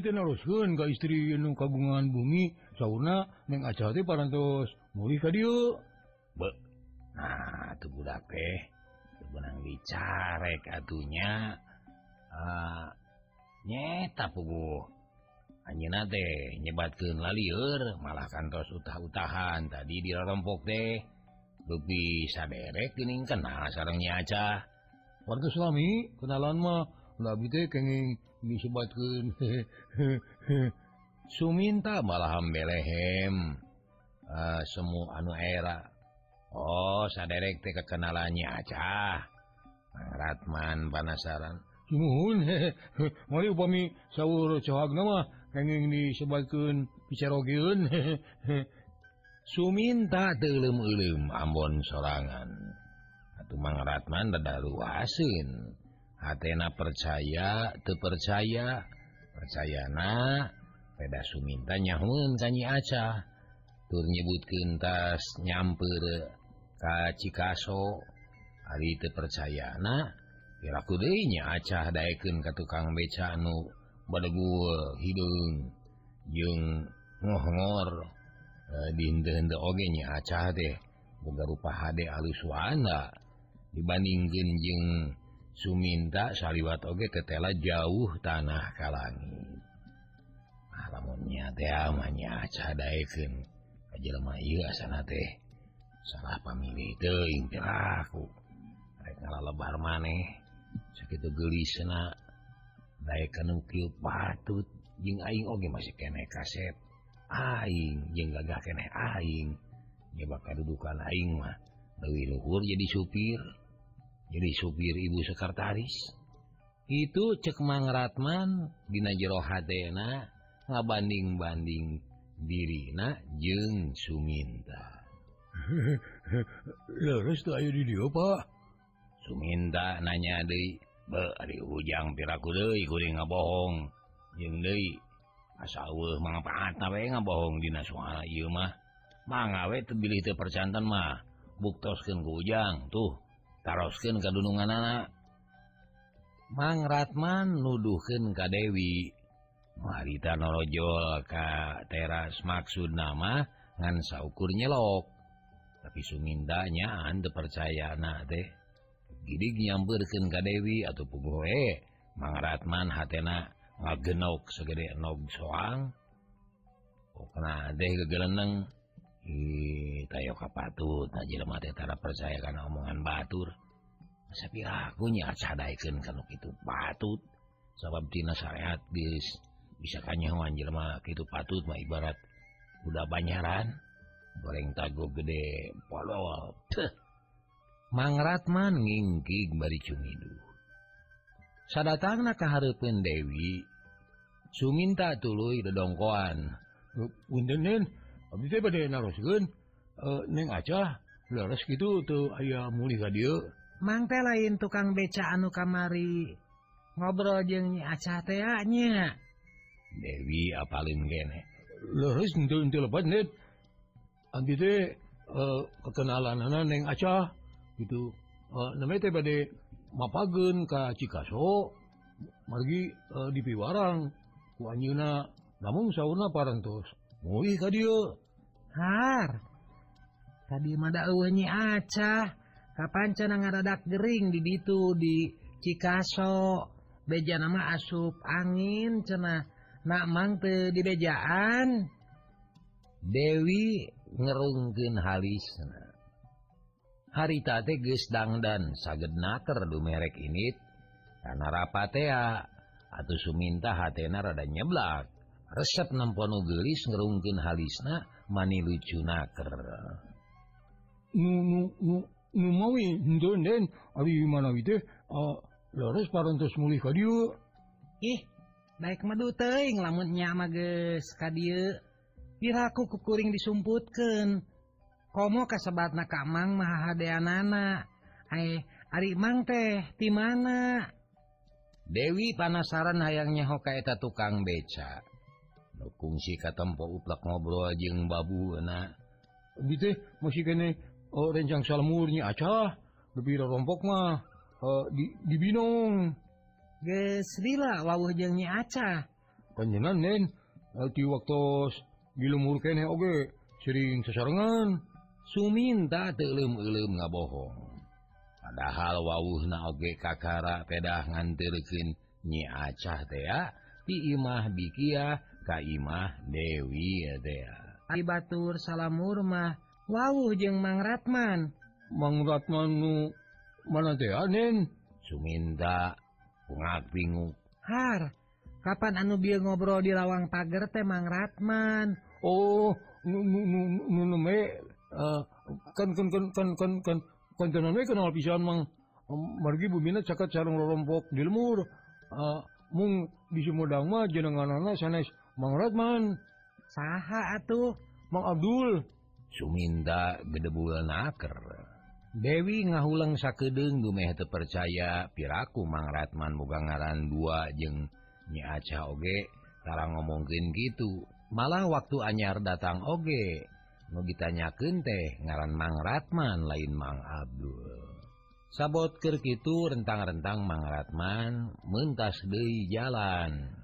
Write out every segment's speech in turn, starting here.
terusken ka istri Yunung kagungan bumi sauna neng aca parantos. Mulih ka Be. Nah tuh budak teh. Benang bicarek atunya. Uh, nyeta puguh. Anjeuna teh nyebatkeun lalieur malah kantos utah-utahan. Tadi di rompok teh beupi saderek geuning kenal sareng nya warga suami kenalan mah disebabkan Suminta malahan belehem uh, ah, semua anu era. Oh saderek kekenalannya acah Ratman panasaran. Disebatkan bicaun Suminta telum-ulum Ambon sorangan. Atau Mang Ratman asin. luasin. Athena percaya terpercaya percayana peda Suminta nyahun kanyi aca. Tur nyebut tas nyamper ka Cikaso hari terpercayana piraku deinya acah daekeun ka tukang beca anu badegul hidung. Jeung ngohongor e, di henteu oge nya acah teh boga rupa hade alus wanda dibandingkeun jeung Suminta saliwat oge ketela jauh tanah kalangi alamunnya ah, teh ah, amanya acah daekeun. Ka jelema ieu asana teh. Salah pamilih teuing piraku rek ngalalebar maneh sakitu geulisna daekeun kieu patut jeung aing oge masih kene kaset. Aing jeung gagah kene aing. Nyebab kadudukan aing mah. Leuwih luhur jadi supir. jadi supir ibu sekretaris. Itu cek mangratman dina jero hatena ngabanding-banding dirina jeung Suminta. Leres tuh ayo di dia pak. Suminta nanya deui be ari ujang piraku deui kuring ngabohong. Jeung deui asa eueuh mangapaatna we ngabohong dina soal ieu mah. Mangga we teu bilih teu percantan mah buktoskeun ku ujang tuh. taroskeun ka dununganna anak Mangratman nuduhkeun Ka Dewi. Marita Norojol Ka teras maksud nama ngan saukur nyelok. Tapi sumindanya anda percaya anak teh. Gidik nyamperkeun Ka Dewi atau pugoe Mangratman hatena ngagenok segede nog soang. Oh, kena deh kegeleneng tayo kapatut tara percaya karena omongan Batur. Tapi akunya itu patut sabab dina syariat bis bisa kanyawan Jelma itu patut mah ibarat udah banyaran. Goreng tago gede polo mangratman ngingkig bari cumidu. Sadatangna kahareupeun Dewi suminta tuluy dodongkoan punten Abdi teh bade naroskeun neng aca leres kitu teu aya mulih ka dieu. Mang teh lain tukang beca anu kamari ngobrol jeung Nyi Acah teh nya. Dewi apalin kene. Leres henteu henteu lebat net. Abdi teh kekenalanana neng Acah gitu. namanya teh bade mapageun ka Cikaso margi di Piwarang ku anjeunna namun saurna parantos mulih ka dieu. Har. Tadi Madanya acah kapan cena ngaradak Gering di ditu di Cikaso. Beja nama asup angin cenah nak mante di bejaan. Dewi ngerungkin halis harita teges dangdan saged naker du merek ini karena rapatea ah. atau Suminta hatena rada nyeblak. resep nemponu gelis ngerungkin halisna mani lucu naker. Mauwis parantos mulih ka ih baik madu teing geus ka dieu. Piraku kukuring disumputkeun? Komo kasebat na kamang mahadeanana ae ari mang teh di mana? Dewi panasaran hayangnya hokaeta tukang beca. fungsi katampa uplak ngobrol jeung babu musang eh, salmurnya acah lebih rompok mah uh, di Binong. Gesrila Nyi acah? Panjenengan nen eh, di waktu dilumur kene oge sering sesarengan suminta telum elum ngabohong padahal wawuhna oge kakara pedah ngantirkin nyi acah teh ya. Di imah bikiah Kaimah Dewi Batur salamur mah jeung Mang Ratman. Mang Ratmanu mana teanin Suminta Pungak bingung Har Kapan anu bi ngobrol di lawang pagar teh Mang Ratman? Oh nu nu nu nu nu me eh, kan kan kan kan kan kan kan kan kenal pisan mang. Margi bumina caket sareng rorompok di lemur. Eh, mung di Sumedang mah jenenganana sanes Mang Rodman saha atuh? Mang Abdul. Suminda gedebul naker Dewi ngahulang sakedeng dumeh percaya piraku Mang Ratman boga ngaran dua jeung nyiaca oge. Tara ngomongkeun gitu. Malah waktu anyar datang oge. Nu ditanyakeun teh ngaran Mang Ratman lain Mang Abdul. Sabot keur kitu rentang-rentang Mang Ratman mentas deui jalan.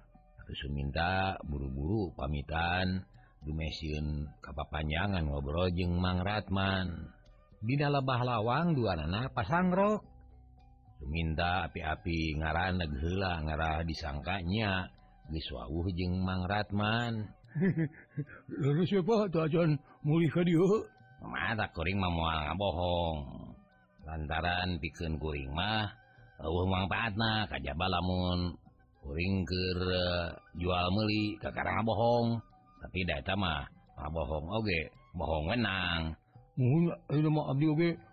Suminta buru-buru pamitan dumesieun kapapanjangan ngobrol jeung Mang Ratman. Dina lebah lawang dua nana pasangrok. Suminta api-api ngaran negla ngarah disangkanya. Diswawuh jeung Mang Ratman. Lalu siapa tuan mulih ke dia mata kuring mah moal ngabohong. Lantaran pikeun kuring mah eueuh mangpaatna kajaba lamun. puring ke eh, jual meli kakara ngabohong bohong. Tapi data mah bohong. Oge bohong menang.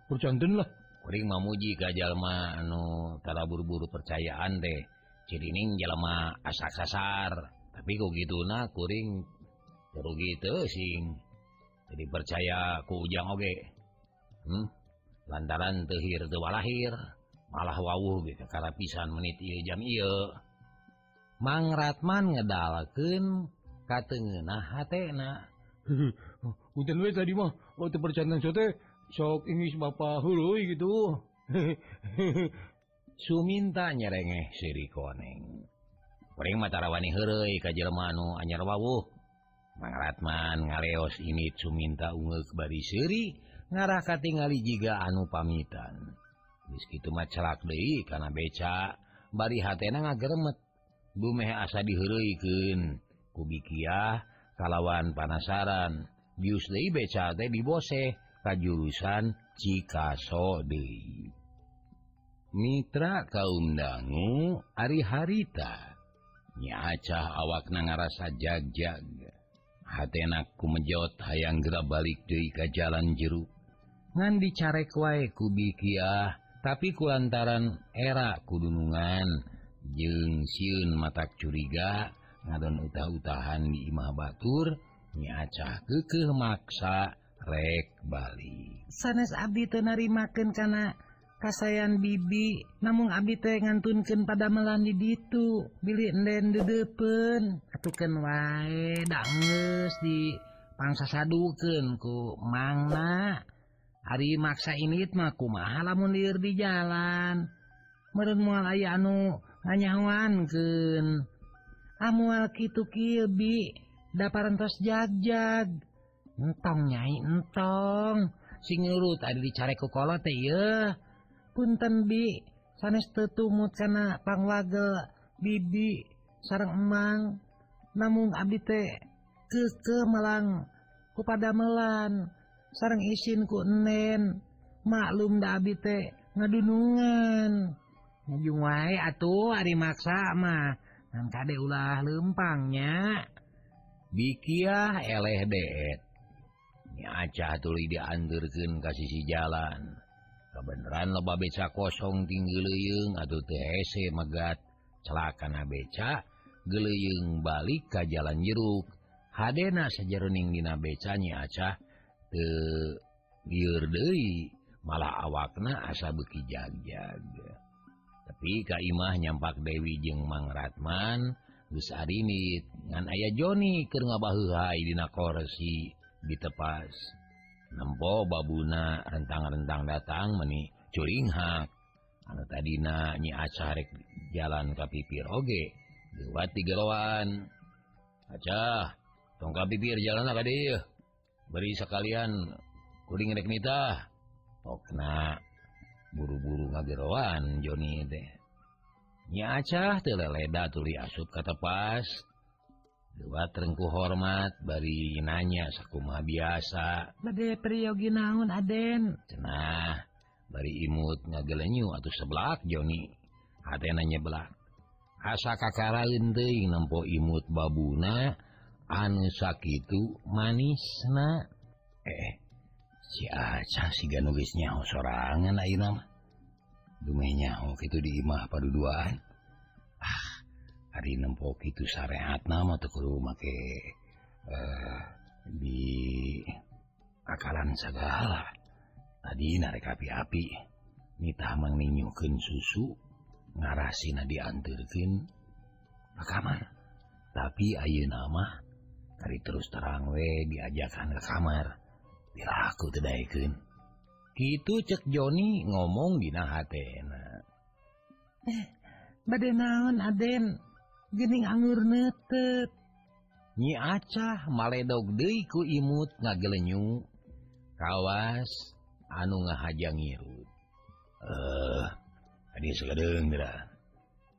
Percantenlah kuring mamuji anu tara buru-buru percayaan deh cirining jalma asak sasar tapi kok gitu na kuring rugi teu sing jadi percaya ku ujang oge. Hmm? lantaran tehir tewalahir malah wawuh gitu karena pisan menit ieu jam iya Mang Ratman ngedalakeun katengeuna hatena. Punten we tadi mah oh, waktu percantan sote sok Inggris Bapak huluy gitu. Suminta nyerengeh siri koneng. Pering matarawani heureuy ka Jermanu anyar wawuh. Mang Ratman ngaleos ini Suminta ungeuk bari seuri ngarah katingali jiga anu pamitan. Geus kitu mah celak deui kana beca. Bari hatena ngageremet. bumeh asa dihereikeun ku bikiah kalawan panasaran. Deui beca dibose ka jurusan Cikaso deui. Mitra kaumdangu Ari harita. Nyaacah awak na ngarasa jagjag. Hatenak kumejot hayang gerak balik deui ka jalan jeruk ngan dicarek wae ku bikiah tapi kulantaran era kudunungan jeng siun matak curiga ngadon utah-utahan di Imah Batur nyaca keke maksa rek Bali sanes Abdi tenarimaken karena kasayan bibi namun Abi teh ngantunkeun pada melandi ditu bilik den dedepen. Atukan wae dangus di pangsa saduken ku mangna. Hari maksa ini mah kumaha lamun liur di jalan. Meureun moal aya anu nganyawan ke amual Kibi da parantos jajag entong nyai entong. Sing nurut tadi dicareku kolot teh ieu. Punten bi sanes tetumut kana pangwagel bibi sareng emang. Namung Abdi teh keke melang ku padamelan sareng isin ku enen. Maklum da abdi teh ngadunungan. ujung wae atuh ari maksa mah. nang kade ulah lempangnya bikiah eleh deet nyaca tuli dianturkeun ka sisi jalan Kabeneran loba beca kosong tinggi leuyeung atuh teh hese megat celakana beca geuleuyeung balik ka jalan jeruk Hadena sajeroning dina beca nya acah teu bieur deui malah awakna asa beuki jag-jag tapi Kaimah nyampak Dewi jeung Mang Ratman Gus Arimit. Ngan ayah Joni keur ngabaheuhai dina korsi di ditepas nempo babuna rentang-rentang datang meni curinghak Anu tadina nyi Acah rek jalan Ka pipir Oge lewat tigawan acah tongka pipir jalan beri sekalian kuring rek reknita Okna. buru-buru ngageroan Joni deh nyacah teleleda tuli asup kata pas dua terengku hormat bari nanya sakuma biasa. Bade priyogi naon aden? Cenah bari imut ngagelenyu atau seblak Joni. Hati nanya belak asa kakaraeun teuing nempo imut babuna? Anu sakitu manisna? Eh sinya sorangan dumehnya itu imah paduduaan ah hari nempok itu syariat nama tuh make uh, eh, di akalan segala. Tadi narik api-api nitah mengninyukan susu ngarasina diantarkan ke kamar. Tapi ayeuna nama Kari terus terang we diajakan ke kamar. aku tedaikan Kitu cek Joni ngomong di eh, bade naon Aden gening anggur nete nyi acah maledog deui ku imut ngagelenyu kawas anu ngahajang ngirut eh uh,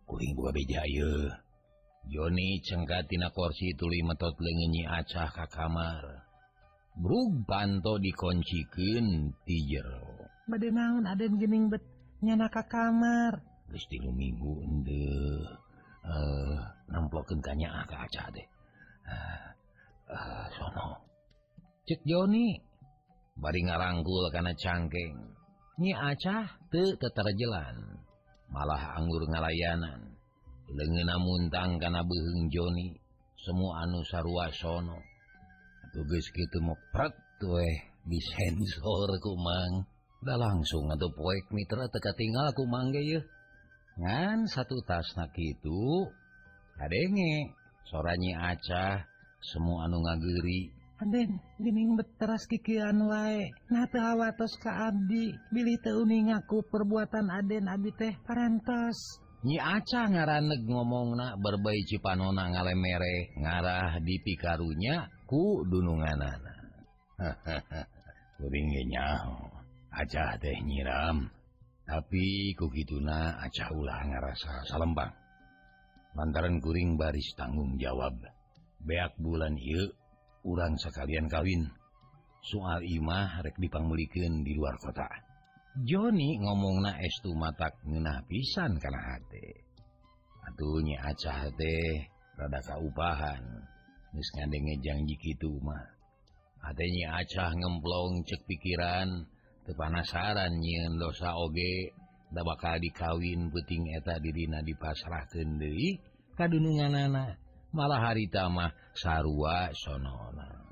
kuring buka beja Joni cengkatina korsi tuli metot lengenyi acah ka kamar Brug panto dikoncikeun ti jero. Bade naon Aden gening bet nyana ka kamar. Geus tilu minggu endeu. Eh, namplokeun ka nyaah ka aca deh. Eh, eh, sono. Cek Joni bari ngarangkul kana cangkeng. Nyi acah teu teterjelan. Malah anggur ngalayanan. Leungeuna muntang kana beuheung Joni. Semua anu sarua sono. tugas gitu mau meprat tuh disensor kumang udah langsung atau poek mitra teka tinggal aku mang ya ngan satu tas nak itu adenge soranya acah semua anu ngagiri. Aden, gini gening beteras kikian wae. Nah teu hawatos ke abdi, bilih teu ngaku perbuatan Aden abdi teh parantos. Nyi Aca ngaraneg ngomongna berbaik panona ngalemere, ngarah di pikarunya ku dunungan kuringnya acah teh nyiram. Tapi kugituna acah ulah ngerasa salembang. Lantaran kuring baris tanggung jawab. Beak bulan ieu urang sekalian kawin. Soal Imah rek dipangmelikken di luar kota. Joni ngomong na estu matak ngena pisan karena H atuhnya acah teh rada kaupahan. janji gitu adanya acah ngemplong cek pikiran kepanasaran nyiin dosa oge Da bakal dikawin puting eta didina dipasrahkeun deui kadunungan anak malah haritama sarua sonona.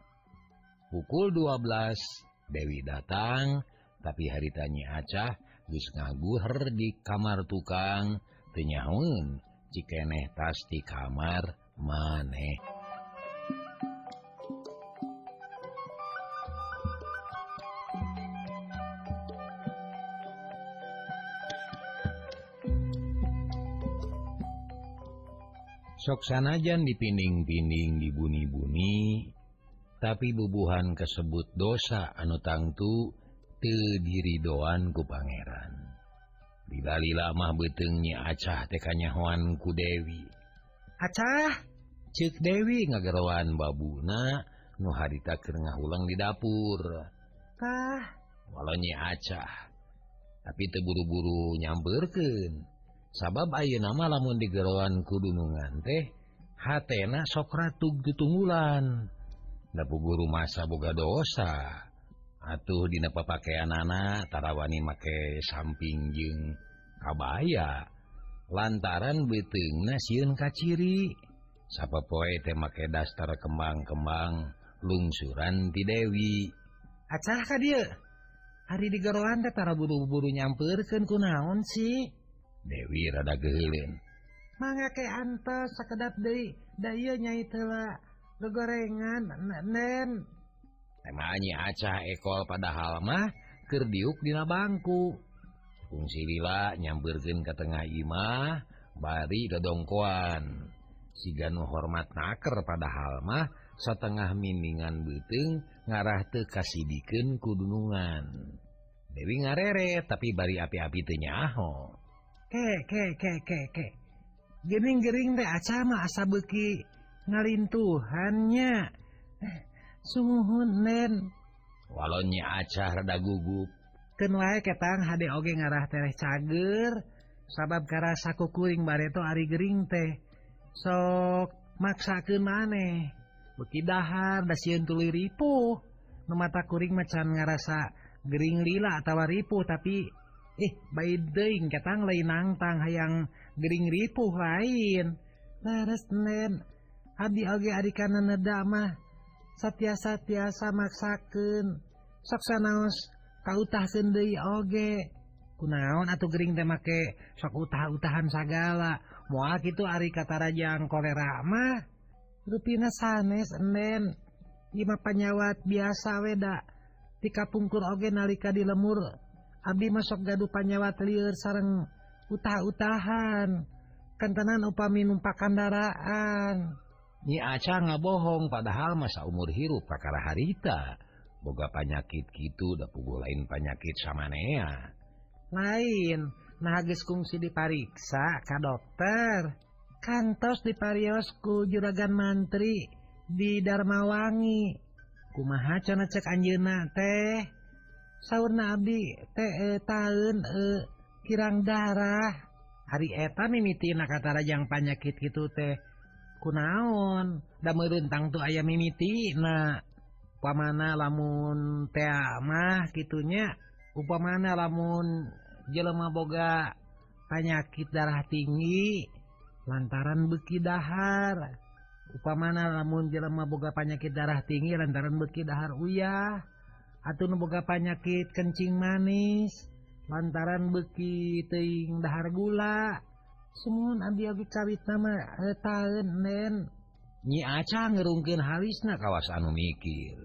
Pukul 12 Dewi datang tapi haritanya acah Gus ngaguher di kamar tukang tenyaun cikeneh tas di kamar maneh. soksanajan dipining-pining dibuni-buni tapi bubuhan kesebut dosa anu tangtu tediridoan ku Pangeran. Dibali lama betengnya acah tekanyawan ku Dewi. Acah? Cek Dewi ngagerwan babuna nu harita kerengah ulang di dapur. Kah? Walaunya acah tapi teburu-buru nyamberken sabab ayeuna nama lamun digeroan kudunungan teh hatna sokratu ditunggulan dapu guru masa boga dosa. Atuh dina pakaian anak tarawani make samping jeng kabaya lantaran beteng nasiun kaciri. Sapa poe teh make daster kembang-kembang lungsuran ti Dewi. Acara ka dia hari digeroan teh tara buru-buru nyamperkeun kunaon sih? Dewi rada geheleun. Mangga ke antos sakedap deui, da ieu nyai teula gegorengan nen. temanya acah ekol padahal mah keur diuk dina bangku fungsi lila nyamberkeun ka tengah Imah bari dodongkoan siga hormat naker pada halmah setengah miningan beuteung ngarah te kasihdiken kudunungan Dewi ngarere tapi bari api-api tenyahong ke ke ke ke ke Gering-gering deh acama asa beki ngalintuhannya. Eh, Sungguhnen walaunya acah rada gugup. Ken wae ketang hade oge ngarah tereh cager. Sabab karasa kukuring bareto ari gering teh. Sok maksakeun maneh. Beki dahar da sieun tuluy ripuh. Nu mata kuring macan ngarasa gering lila atawa ripuh tapi Eh, ih deing katang lain nangtang hayang gering ripuh lain leres nen Adi oge ari kana neda mah satiasa-tiasa maksakeun sok sanaos kautahkeun deui oge. Kunaon atuh gering teh make sok utah-utahan sagala. Moal kitu ari kata rajang kolera mah rupina sanes enen lima panyawat biasa weda. Tika pungkur oge nalika di lemur Abi masuk gaduh panyawat liur sareng utah-utahan. Kentenan upami numpak kendaraan Nyi Aca ngabohong padahal masa umur hirup perkara harita. Boga panyakit gitu udah pugu lain panyakit sama nea. Lain nah geus kungsi dipariksa ka dokter. Kantos diparios ku juragan mantri di Darmawangi kumaha cenah cek anjeunna teh? sahur nabi te eh, tahun eh, kirang darah. Hari eta mimiti katara yang panyakit gitu teh. Kunaon da merentang tuh ayam mimiti na upamana lamun teamah gitunya upamana lamun jelema boga panyakit darah tinggi lantaran beki dahar. Upamana lamun jelema boga panyakit darah tinggi lantaran beki dahar uyah. atau boga panyakit kencing manis lantaran beki teing dahar gula. Semun abi abi kawit nama eh, tahun nen. Nyi aca ngerungkin halisna kawas anu mikir.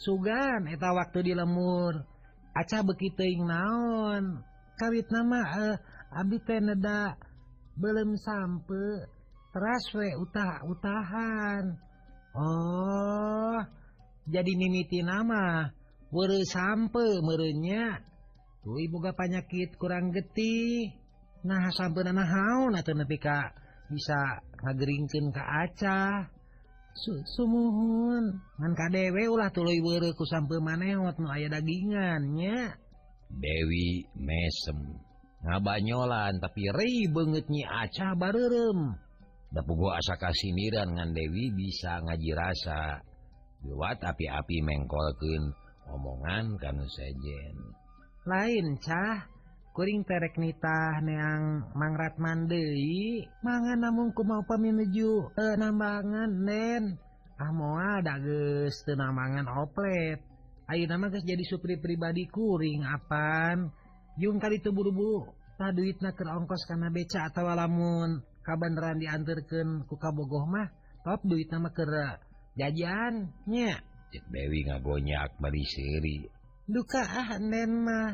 Sugan eta waktu di lemur aca beki teing naon. Kawit nama eh, abi teneda belum sampe teras we utah utahan. Oh jadi mimiti nama. were sampe merenya tuh ibuga panyakit kurang getih nah sampai nana naon atau nepi ka bisa ngageringkeun ka acah Su sumuhun. Ngan ka dewe ulah tuluy weureuh ku sampe maneot nu aya dagingan nya Dewi mesem. Ngabanyolan tapi rei banget nyi acah barerem da puguh asa kasiniran ngan Dewi bisa ngaji rasa. Lewat api-api mengkolkeun. omongan kamu sejen. Lain cah kuring terek nitah neang mangrat mandei. Mangan namunku mau peminuju eh, nambangan nen. Ah moal dages tenambangan oplet. Ayo nama geus jadi supri pribadi kuring apan. Yung kali itu buru-buru tak duit naker ongkos karena beca atau lamun kabanderan diantarkan ku kabogoh mah top duit nama kera eh, jajan nyak Dewi ngagonyak bari seri duka ah nen mah.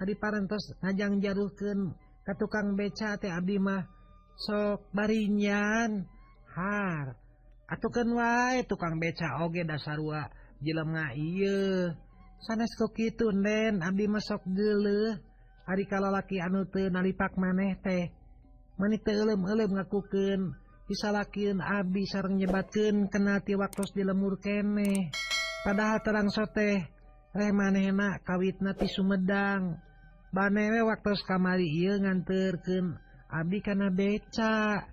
Hari parantos ngajang jaruhkeun ka tukang beca teh abdi mah sok barinyan. Har atukeun wae tukang beca oge dasarua jelem nga iye sanes kok kitu nen abdi mah sok geuleuh hari kalalaki anu teu nalipak maneh teh manit teu eulem-eulem ngakukeun disalakeun abdi sareng nyebatkeun kena ti waktos dilemur keneh. padahal terang sote remanena kawit nati Sumedang. Banewe waktu kamari ia nganterken Abi karena becaknya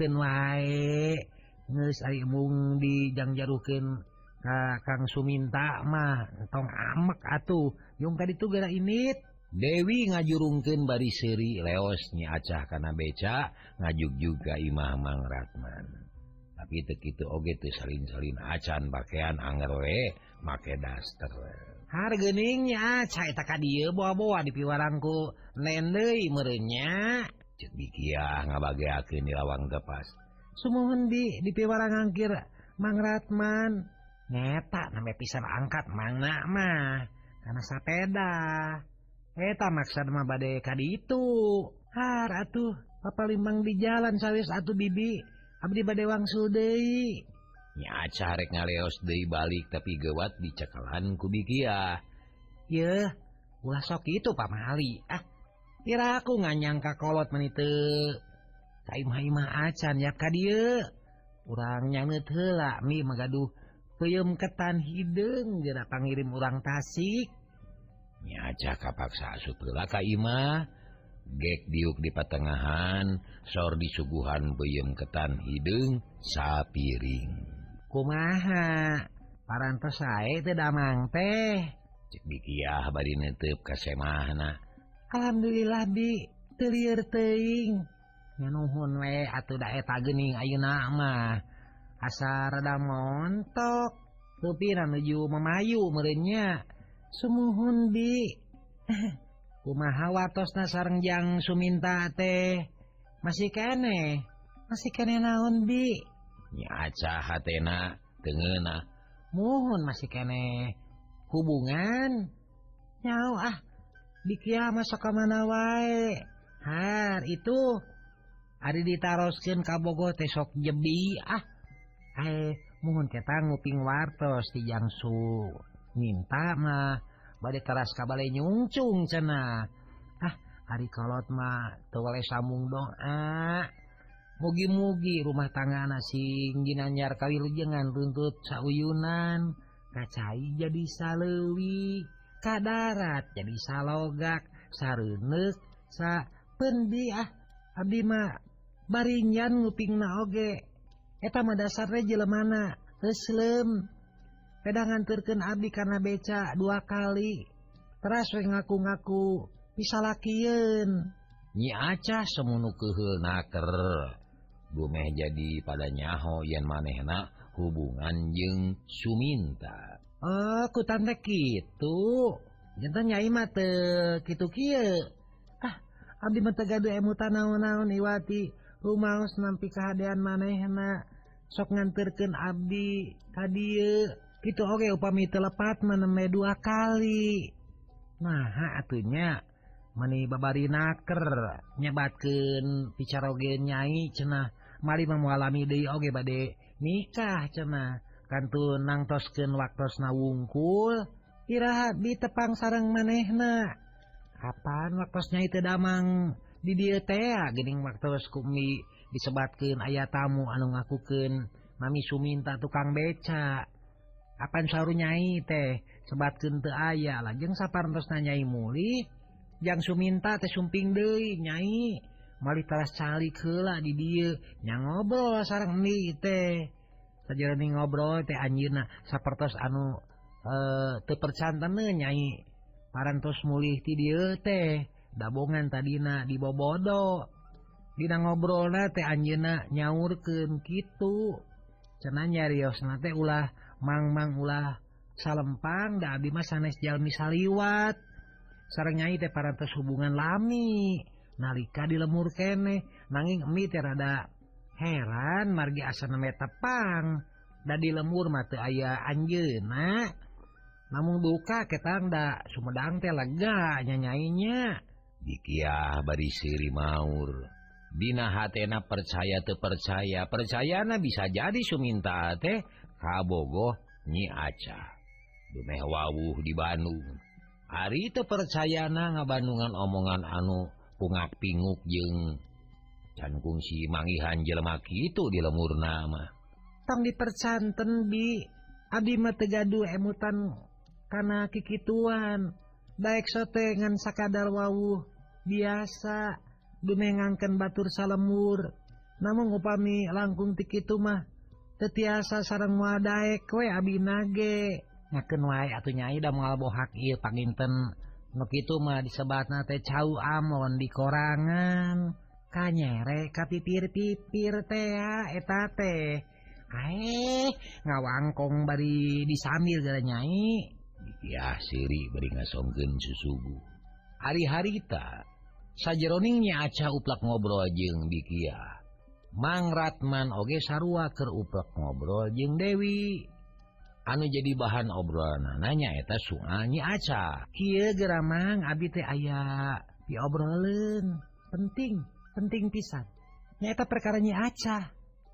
waemung dijang jarukin Ka Kang Suminta mah tong amek atuh. Yung tadi itu gara ini Dewi ngajurungkeun bari seri leosnya acah karena beca ngajuk juga Imah Mang Ratman. Tapi teu kitu oge teu salin-salin acan pakaian anger we make daster we. Hargeningnya cai tak dia bawa-bawa di piwarangku. Nendei merenya cek dikiah ngabageakeun di lawang tepas sumuhun di di piwarang angkir Mang Ratman. Ngeta namanya pisan angkat mangna mah karena sepeda eta maksud mah bade kadi itu har atuh papa limang di jalan sawwis satu Bibi Abdi bade wangsul deui. Nyaca rek ngaleos deui balik tapi gewat dicekalan ku Bikiah. Yeuh, ulah sok itu pamali. Ah, kira aku nganyangka kolot meni teu. Kaimah imah acan ya ka dieu. Urang nyaneut heula mi magaduh peuyeum ketan hideung jera pangirim urang Tasik. Nyaca kapaksa asup heula ka imah. gek diuk di patengahan sor disuguhan beyem ketan hidung sapiring. Kumaha? Parantos sae teh damang teh. Cek bikiah bari netep ka semahna. Alhamdulillah bi. Teu lieur teuing nuhun we atuh da eta geuning ayeuna mah. Asa rada montok. Teu pira memayu merenya sumuhun bi. kumahawaosna sarengjang Suminta teh? Masih kene masih kene naon bi? Nyaca hatena tengena. Mohon masih kene. Hubungan? Nyau ah bikia masuk ke mana wae. Har itu ada ditaroskeun ka Bogo teh sok jebi ah. Eh mohon ketang nguping wartos ti Jangsu. Minta mah bad keras kabale nyungcung cena. Ah hari mah tewale samung doa. Mugi-mugi rumah tangan asingginanyar kawilujengan runtut sauyunan. Kacai jadi salewi kadarat jadi salogak sarunut sa pendi ah abdi mah baringan nguping naoge eta mah dasarnya jelemana Islam pedangan terken Abdi karena beca dua kali teras ngaku-ngaku pisalakien nyica semunu kehunaker Gumeh jadi pada nyaho yen manehna hubungan jeung Suminta. Eh, Aku oh, tante gitu nyai mate gitu Ky ah Abdi mentegadu emuta naon-naon Iwati rumahus nampi kehaan manehna. Sok nganterken Abdi tadi gitu oke okay, upami telepat meneme dua kali. Nah atunya meni babari naker nyebatkan bicara oge nyai cenah mari memualami deui oge bade nikah cenah. Kantu nangtoskeun waktosna wungkul iraha di tepang sarang manehna. Kapan waktosnya itu damang? Di dieu teh ah, geuning waktos kumi disebatkeun aya tamu anu ngakukeun. Mami suminta tukang beca. kapan saru nyai teh? Sebat kente aya lajeng sapartos nanyai muli yang suminta teh sumping De nyai. Malitaras cali kela di dia nya ngobrol sarang nih teh. Saja ngobrol teh anjina sapertos anu eh tepercantan nyai. Parantos mulih ti dia teh. Dabongan tadina di bobodo. Dina ngobrol teh Anjena nyaurken gitu cenanya Rios nate ulah mangmang ulah salempang da Abi Mas sanesjalmi saliwat. Sernyai teh parantos hubungan lami. Nalika di lemur kene nanging emi terada heran margi asana metapang da di lemur mate aya Anjena namun duka ketanda Sumedang teh lega nyanyainya dikiah bari siri maur. Dina hatena percaya te percaya. Percayana bisa jadi Suminta teh. Kabogo nyi Aca Dumeh wawuh di Bandung. Hari percaya na ngabandungan omongan anu pungak pinguk jeng cankungsi mangihan jelemak itu di lemur nama. Tong dipercanten di Abi Mategadu emutan karena kikituan. Baik sotengan sakadar wawuh biasa dumengaken batur salemur. Namun upami langkung tikitu mah tetiasa sarang wadaek kue Abi nage. Ngaken wa atau bohak ieu il nuk itu mah disebat nate cau amon di korangan. Kanyere kapipir-pipir teh eta teh. Aeh ngawangkong bari disambil gara nyai. Ya siri beri ngasongkeun susubu. Hari-harita sajeroningnya acah uplak ngobrol jeung dikiah Mangratman oge sarua ke uplek ngobrol jeung Dewi. Anu jadi bahan obrolan nanya eta sunyi aca geramang Abi teh aya diobrolin penting penting pisan. Nyata perkaranya aca.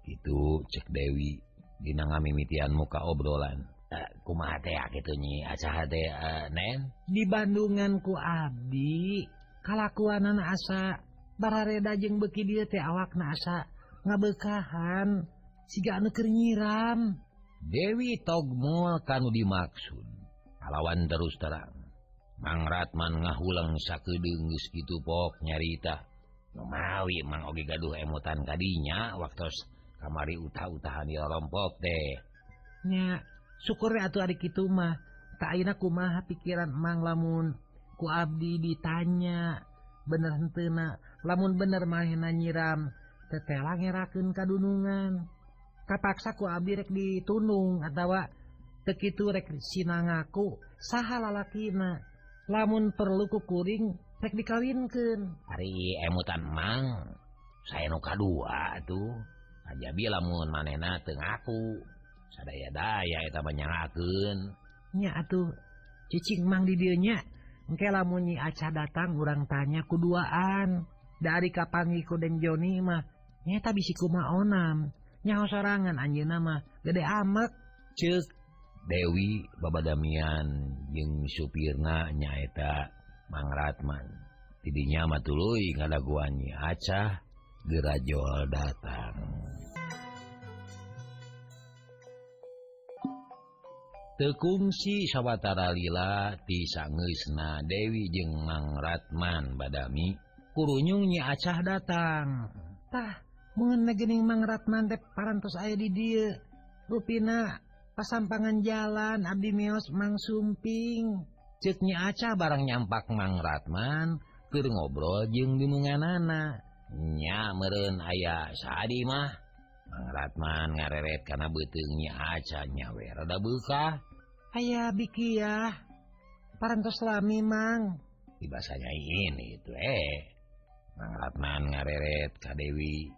Itu cek Dewi dina ngamimitian muka obrolan. Uh, kumaha teh gitu nyi aca teh uh, nen? Di Bandungan ku Abdi kalakuanan asa barareda jeung beki dia teh awakna asa ngabekahan sigaker nyiram. Dewi togmol kanu dimaksud. Lawan terus terang. Mang Ratman ngahulang geus gitu pok nyarita. Numawi Mang Oge gaduh emutan kadinya waktu kamari utah-utahan ya teh. Nya syukur atuh adik itu mah. Takak kumaha pikiran emang lamun. Ku Abdi ditanya bener hentena lamun bener mahena nyiram. tetela ngerakeun kadunungan. Abdi rek ditunung atawa tekitu rek sinangaku saha lalakina. Lamun perlu kukuring rek dikawinkeun. Hari emutan mang saya nu kadua tuh aja bi lamun manena teu ngaku sadaya daya eta menyalakeun nya atuh cicing mang di dieu nya. Engke lamun nyi aca datang urang tanya kuduaan. Dari kapangi ku den Joni mah nyata kumaha onam. Nyaho sorangan anjeunna nama gede amat. Cek Dewi Baba Damian jeung supirna nyaeta Mangratman tidinya matului ngadaguannya acah gerajol datang. Tekungsi sawwatara lila tisangeisna Dewi jeung Mangratman badami kurunyungnya acah datang. Tah Mang mangrat mandep parantos aya di dia ruina pasampangan jalan Abdi Mios Mang Sumping. Ceknya acah barang nyampak mangratman ke ngobrol jeung di nya meren ayah sadi mah. Mangratman ngareret karena betulnya acanya werada buka aya bikiah parantos lami Mang. Di bahasanya ini itu eh. Mangratman ngareret Kadewi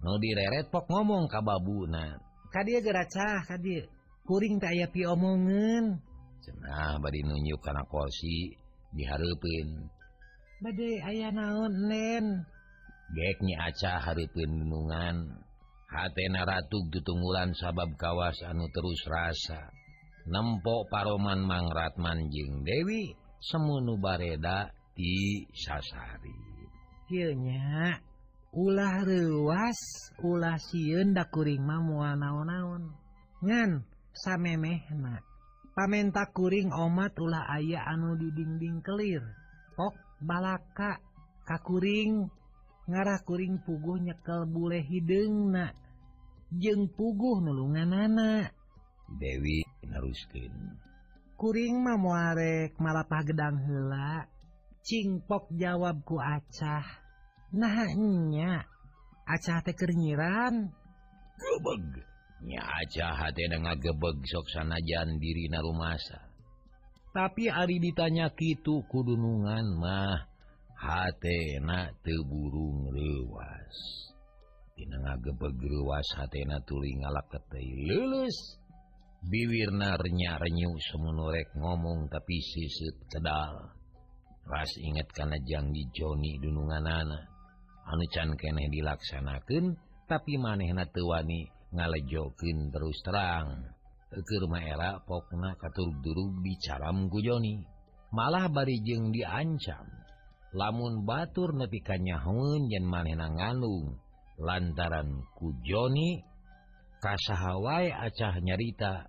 No direret pok ngomong ka babuna. Ka dia geracah hadir kuring tay pi omongen cenah bari nunjuk karena kursi diharapin badai ayah naon nen? Geknya acah haripin gunungan hatena ratu ditunggulan sabab kawas anu terus rasa. Nempok paroman mangrat manjing Dewi semunu bareda di sasari. Hnya ulah ruas ulah siun dakuring mah moal naon-naon. Ngan samemehna. Pamenta kuring omat ulah aya anu di dinding kelir. Pok balaka. Kakuring ngarah kuring puguh nyekel bule hidungna jeng puguh nulungan anak Dewi neruskin kuring mah muarek malapah gedang hela cingpok jawabku acah. nahnya aca tekernyiran gebegnya aca gebeg. Soksanajan diri rumasa. tapi Ari ditanya Kitu kudunungan mah hatna teburung lewas gebeg ruas hatna tuling leuleus. lulus. Biwirnarnya renyu semunurek ngomong tapi sisit kedal. Ras inget karena janji Joni dunungan anak anu can keneh dilaksanakan tapi manehna tuwani ngalejokin terus terang. Ke rumah era pokna katur-durug bicara mengkujoni malah barijeng diancam. Lamun batur nepi hun yen manehna nganung lantaran kujoni kasahawai acah nyarita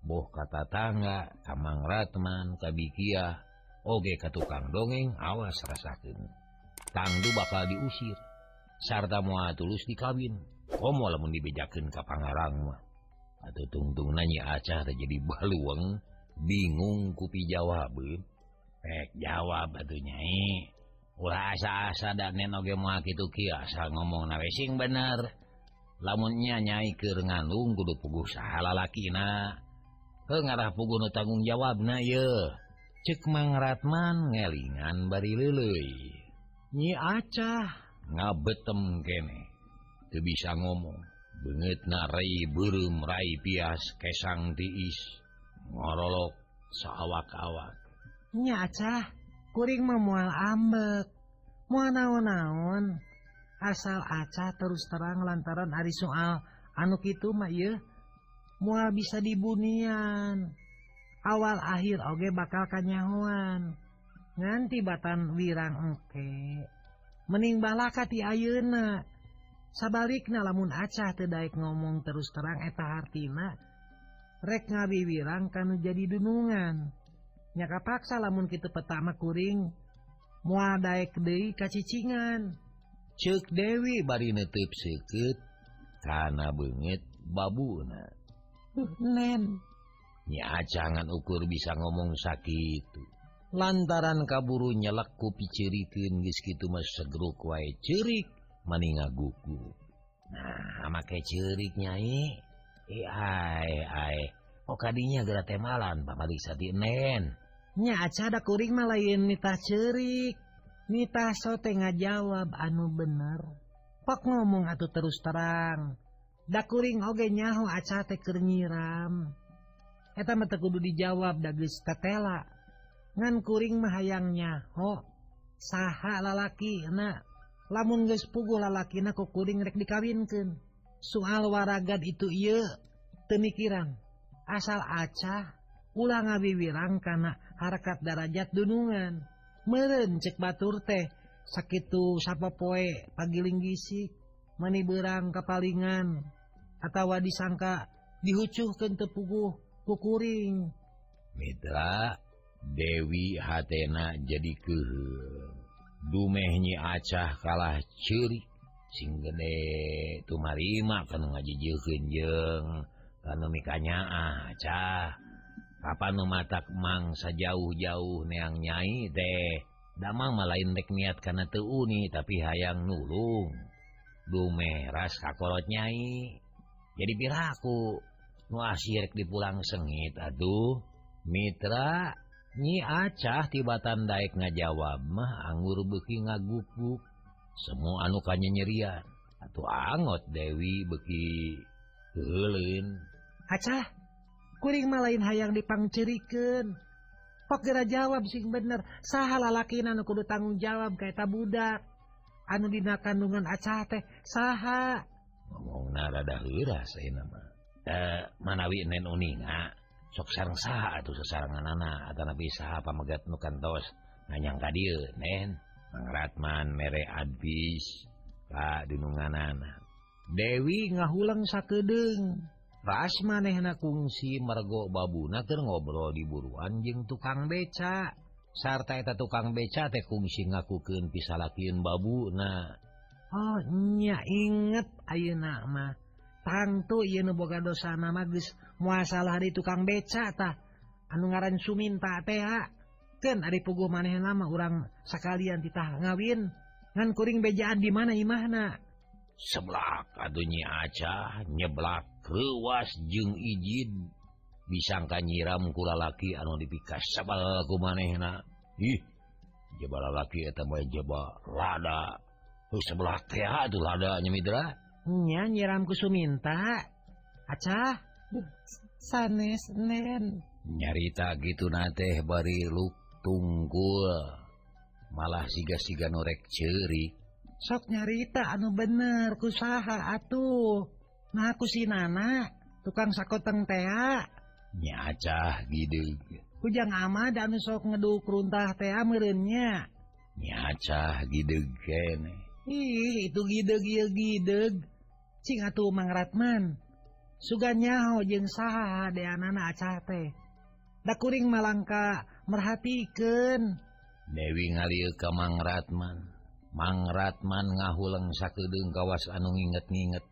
boh kata tangga kamang ratman kabikiah oge katukang dongeng awas rasakeun. tangdu bakal diusir. Sarta mua tulus dikawin. Komo lamun dibejakan ke Pangarangmah atau tungtung nanya acah jadi baluang bingung kupi jawab pek jawab atuh nyai. Ulah asa-asa dan nenoge mua gitu kiasa ngomong na sing bener. Lamunnya nyai keur ngandung kudu puguh sahala lalakina ke ngarah pugu nu tanggung jawab na ye cek mangratman ngelingan bari leuleui. Acah. Ngabetem kene. Teu bisa ngomong banget narai beureum Rai pias kesang tiis. Ngorolok sawak-awak. Nya Acah kuring memual ambek. Mau naon-naon. Asal Acah terus terang lantaran hari soal anu itu mah iya moal bisa dibunian. Awal akhir oge bakal kanyahuan. nganti batan wirang eke meningbalaka ti ayeuna. Sabalikna lamun acah tedaik ngomong terus terang eta hartina rek ngabi wirang kan jadi dunungan. Nyaka paksa lamun kita pertama kuring mua daek deui kacicingan. Cek Dewi bari netep seket karena banget babuna nen. Nya acangan ukur bisa ngomong sakit lantaran kaburu nyelakku picirikin geus gitu mas segeruk wae cerik maninga gugu nah make cerik nyai eh ai ai oh kadinya gerak temalan bapak di sadi nen. Nya acada kuring malayin nita cerik. Nita so tengah ngajawab anu bener. Pok ngomong atuh terus terang. Da kuring oge nyaho aca teh keur nyiram. Eta mah kudu dijawab da geus tetela. ngankuring mahayangnya ho saha lalaki na. Lamun guys pugu lalaki na kukuring rek dikawinkeun. Soal waragad itu iya temikiran asal acah ulang ngawiwirang kana harkat darajat dunungan. Meren cek batur teh sakit sapa poe pagiling gisik mani berang kepalingan atau disangka puguh tepuguh kukuring Mitra Dewi Hatena jadi ke dumehnyi acah kalah ciri sing gede tumarima kan ngaji jejeng karena mikanya ah, acah Kapan numatak mangsa jauh-jauh neang nyai teh. Damang malain dek niat karena teuni tapi hayang nulung. Dume ras kakorot nyai. Jadi piraku nu asirek dipulang sengit aduh Mitra Nyi acah tibatan Daek ngajawab mah anggur beki ngagupuk. Semua anukanya nyerian atau angot Dewi bekikelin Acah kuring malain hayang dipangcerikeun. Pok geura jawab sing bener. Saha lalaki anu kudu tanggung jawab kaita budak. Anu dina kandungan acah teh saha. Ngomong narada heura saya nama eh manawi nen uninga. sok sarang sah atuh sesarangan anak atau nabi sah pamegat nu kantos nganyang kadir nen. Mang Ratman mere advis Pak dunungan Dewi ngahulang sakedeng ras manehna kungsi mergo babuna keur ngobrol di buruan jeung tukang beca. Sarta eta tukang beca teh kungsi ngakukeun pisalakeun babuna Oh nya inget ayeuna mah. Tangtu ieu nu boga dosa nama geus muasalah di tukang becatah anu ngaran Suminta THken ada puguh maneh lama orang sekalian titah ngawin. Ngan kuring bejaan di mana imahna seblak aduhnya acah nyeblak kewas jeung izin bisangka nyiram kulalaki anu dipikas sabalaku manehna. Ih jebalalaki eta mah jeba lada. Huh, sebelah teh aduh lada nyemidra nya nyiram ku Suminta acah? sanes nyarita gitu nate bari luk tunggul. Malah siga-siga norek ceri sok nyarita anu bener kusaha atuh. Nah aku si nana tukang sakoteng tea nyacah gitu hujan ama dan sok ngeduk runtah tea merenya nyacah gitu kene. Ih itu gideg gideg cing atuh mang Ratman. suganyaho jeung saha deanana acah teh. Dakuring malangka merhatikan Dewi ngaliu ke Mang Ratman. Ngahuleng sakedeng kawas anu nginget-nginget.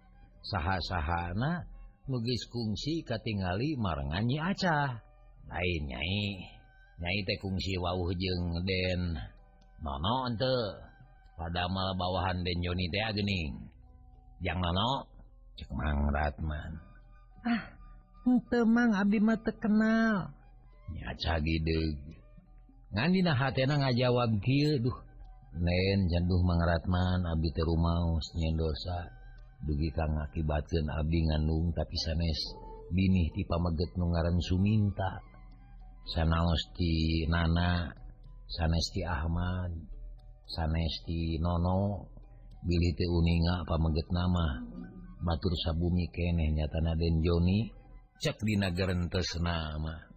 Saha-sahana Nugis kungsi katingali marenganyi acah lain nyai. Nyai teh kungsi wauh jeung den nono ente. Pada mal bawahan den Joni teh gening yang nono cek Mangratman ah temang Abdimah terkenalnyaina ngajawab Duh. Nen janduh mengeratman Abi terus nyendosa dugi kang ngakibatkeun Abdi ngandung tapi sanes binih tipe meget nungaran Suminta. Sanasti Nana sanesti Ahmad sanesti Nono Billy uninga apa meget nama. Batur sabumi kenehnya tanah Den Joni. Cek di nagarentes nama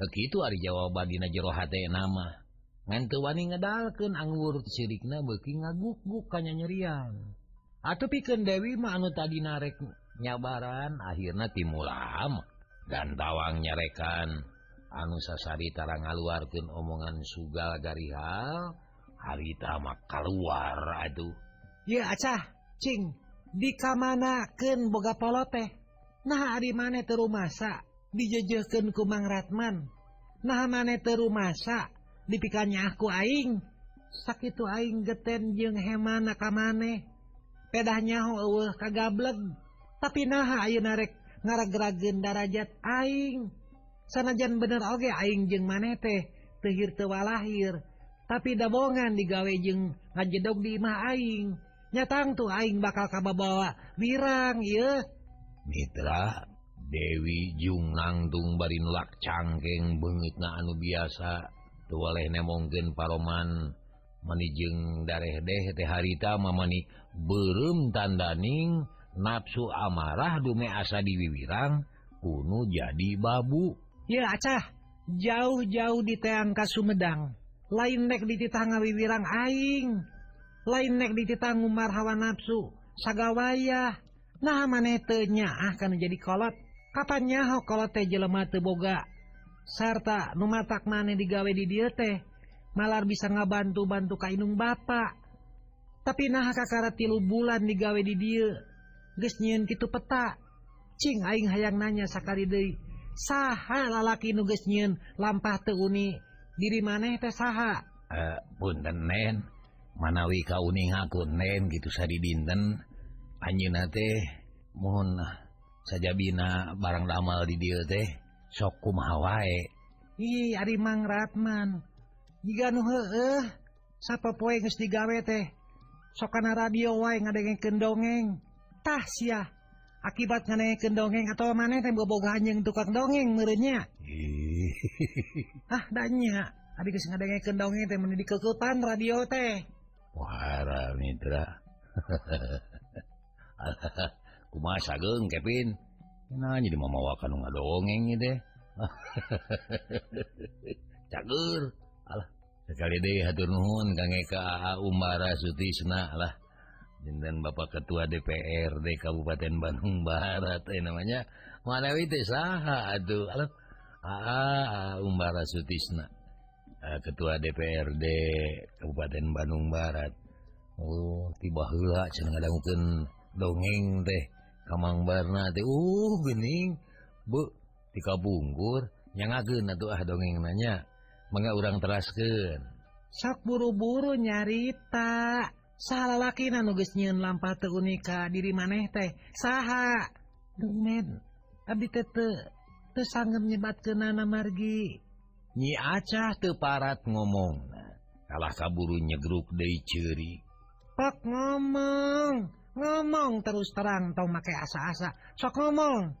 begitu hari jawaban Di jeroha nama. Ngantu wani ngedalken anggur sirikna beki ngaguk-guk kanya nyerian atau piken Dewi mah anu tadi narek nyabaran akhirnya timulam. Dan tawang nyarekan. Anu sasari tara ngaluarkan omongan sugal garihal harita mah keluar aduh ya acah cing. dikamanaken boga polo teh? Nah hari mane terumasa dijejeken kumang Ratman. Nah mane terumasa dipikannya aku aing. Sakit aing geten jeung hemana ka maneh pedahnya uh kagableg. Tapi nah ayo narek ngarageragen darajat aing. Sanajan bener oge aing jeung maneh teh tehhir tewa lahir tapi dabongan digawe jeung ngajedog di imah aing. nyatang tuh aing bakal kababawa wirang ya Mitra Dewi Jung nangtung barin lak cangkeng bengit na anu biasa. Tuwaleh nemonggen paroman. Manijeng dareh deh teh harita mamani berem tandaning nafsu amarah dume asa diwiwirang kuno jadi babu. Ya acah. Jauh-jauh di teangka Sumedang. Lain nek dititanga wiwirang aing. lain nek ditangguar hawa nafsu sagawayah nah manetenya akan jadi kolot. Kapannya kolot teh jelema boga? Serta numatak maneh digawe di dia teh malar bisa ngabantu-bantu kainung Bapak tapi nah kakara tilu bulan digawe di dia geus nyieun kitu peta. Cing aing hayang nanya sakali deui saha lalaki nu geus nyieun lampah teu uni? Diri maneh teh saha? Eh, uh, punten nen. manawi kauning akunen gitu sadi dinten. Anjuna teh mohon saja bina barang damal di dia teh sok kumaha wae. Ih ari Mang Ratman jika nu heueuh sapa poe geus digawe teh? Sok kana radio wae ngadengkeun dongeng. Tah sia akibat ngadengkeun dongeng atau maneh teh boboga anjing tukang dongeng meureunnya ah danya Abi geus ngadengkeun dongeng teh mun kekutan radio teh. Muhara Mitra kumasa Ageng Kevin nah jadi mama wakan nggak dongeng ini deh alah sekali deh hatur nuhun Kang Eka Umara Sutisna lah dan Bapak Ketua DPRD Kabupaten Bandung Barat eh namanya mana teh saha aduh alah Aa Umara Sutisna Eh, Ketua DPRD Kabupaten Bandung Barat. Oh tiba heula senang ada mungkin dongeng teh Kamang Barna teh. Uh gening bu tika bungkur nyangageun atuh ah dongeng nanya. Mangga urang teraskeun. Sok buru-buru nyarita. Salalaki nu geus nyieun lampa teu unik ka diri maneh teh. Saha. Dumen abdi teh teu teu sanggeum nyebatkeun margi. nyi acah teparat ngomong kalah kaburu nyegruk deui ceri Pak ngomong ngomong terus terang tau make asa-asa. Sok ngomong.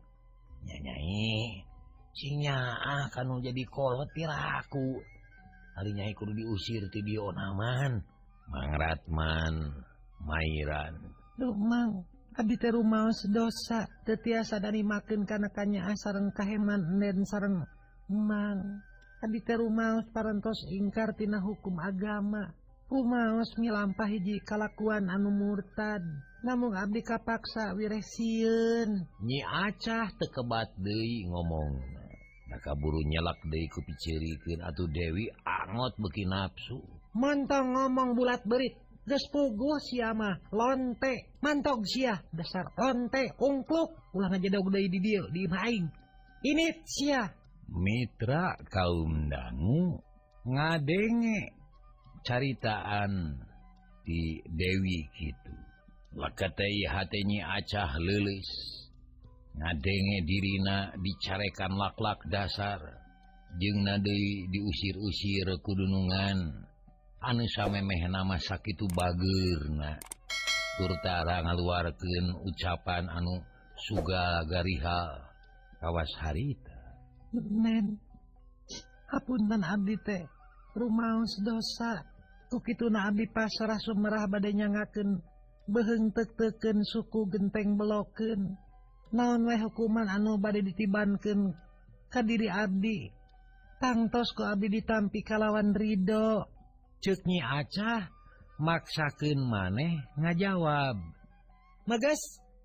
Nyanyai sinya ah kanu jadi kolot tiraku Hari nyai kudu diusir ti dia naman Mang Ratman Mairan. Duh mang. Abdi teh rumaos dosa. Teu tiasa dari makin kana kanya sareng kaheman dan sareng mang. rummaus parantos ingkar tina hukum agama. Rumaos milampah hiji kalakuan anu murtad. Namun Abdi kapaksa wireh sieun. nyi acah tekebat deui ngomong. Da kaburu nyelak deui ku piceurikeun atuh Dewi angot beki nafsu mantang ngomong bulat berit. Geus puguh sia mah lonte. Mantog sia dasar lonte ungkluk. Ulah aja deui di dieu di imah aing. ini sia. Mitra kaum dangu ngadenge caritaan di Dewi gitu lakatai hatnya acah lelis ngadenge dirina dicarekan laklak dasar. Jeung nadei diusir-usir kudunungan. Anu samemeh nama sakitu baggerna turtara ngaluarkan ucapan anu suga garihal kawas harita. hapuntan Abdi teh Rumaos dosa. Kukitu na Abdi pasrah Sumerah badainya ngaken beheng teken suku genteng beloken. Naon weh hukuman anu badai ditibanken? Kadiri Abdi tangtos ku Abdi ditampi kalawan Ridho ceknyi acah maksaken maneh ngajawab. Magas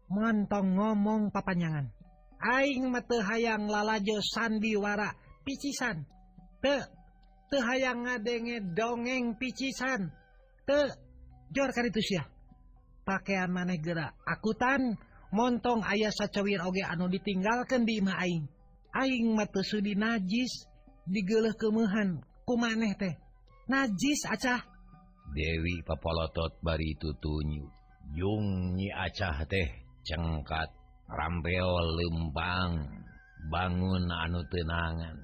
montong ngomong papanyangan aing mate hayang lalajo sandiwara picisan. Te te hayang ngadenge dongeng picisan. Te jor kan itu sih pakaian maneh gerak akutan montong ayah sacawir oge anu ditinggalkan di imah aing. Aing mate sudi najis digeleh kemehan ku maneh teh. Najis acah. Dewi papolotot bari tutunyu Jungnyi acah teh cengkat. rambeol lembang bangun anu tenangan.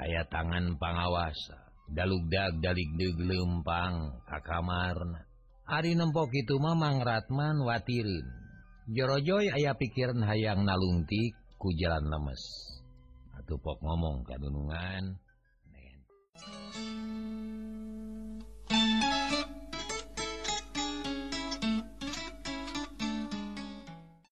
Aya tangan pangawasa. Dalugdag dalikdeg lempang kakamarna Ari nempok itu Mamang Ratman watirin. Jorojoy aya pikiran hayang nalungtik ku jalan lemes. Atuh pok ngomong kadunungan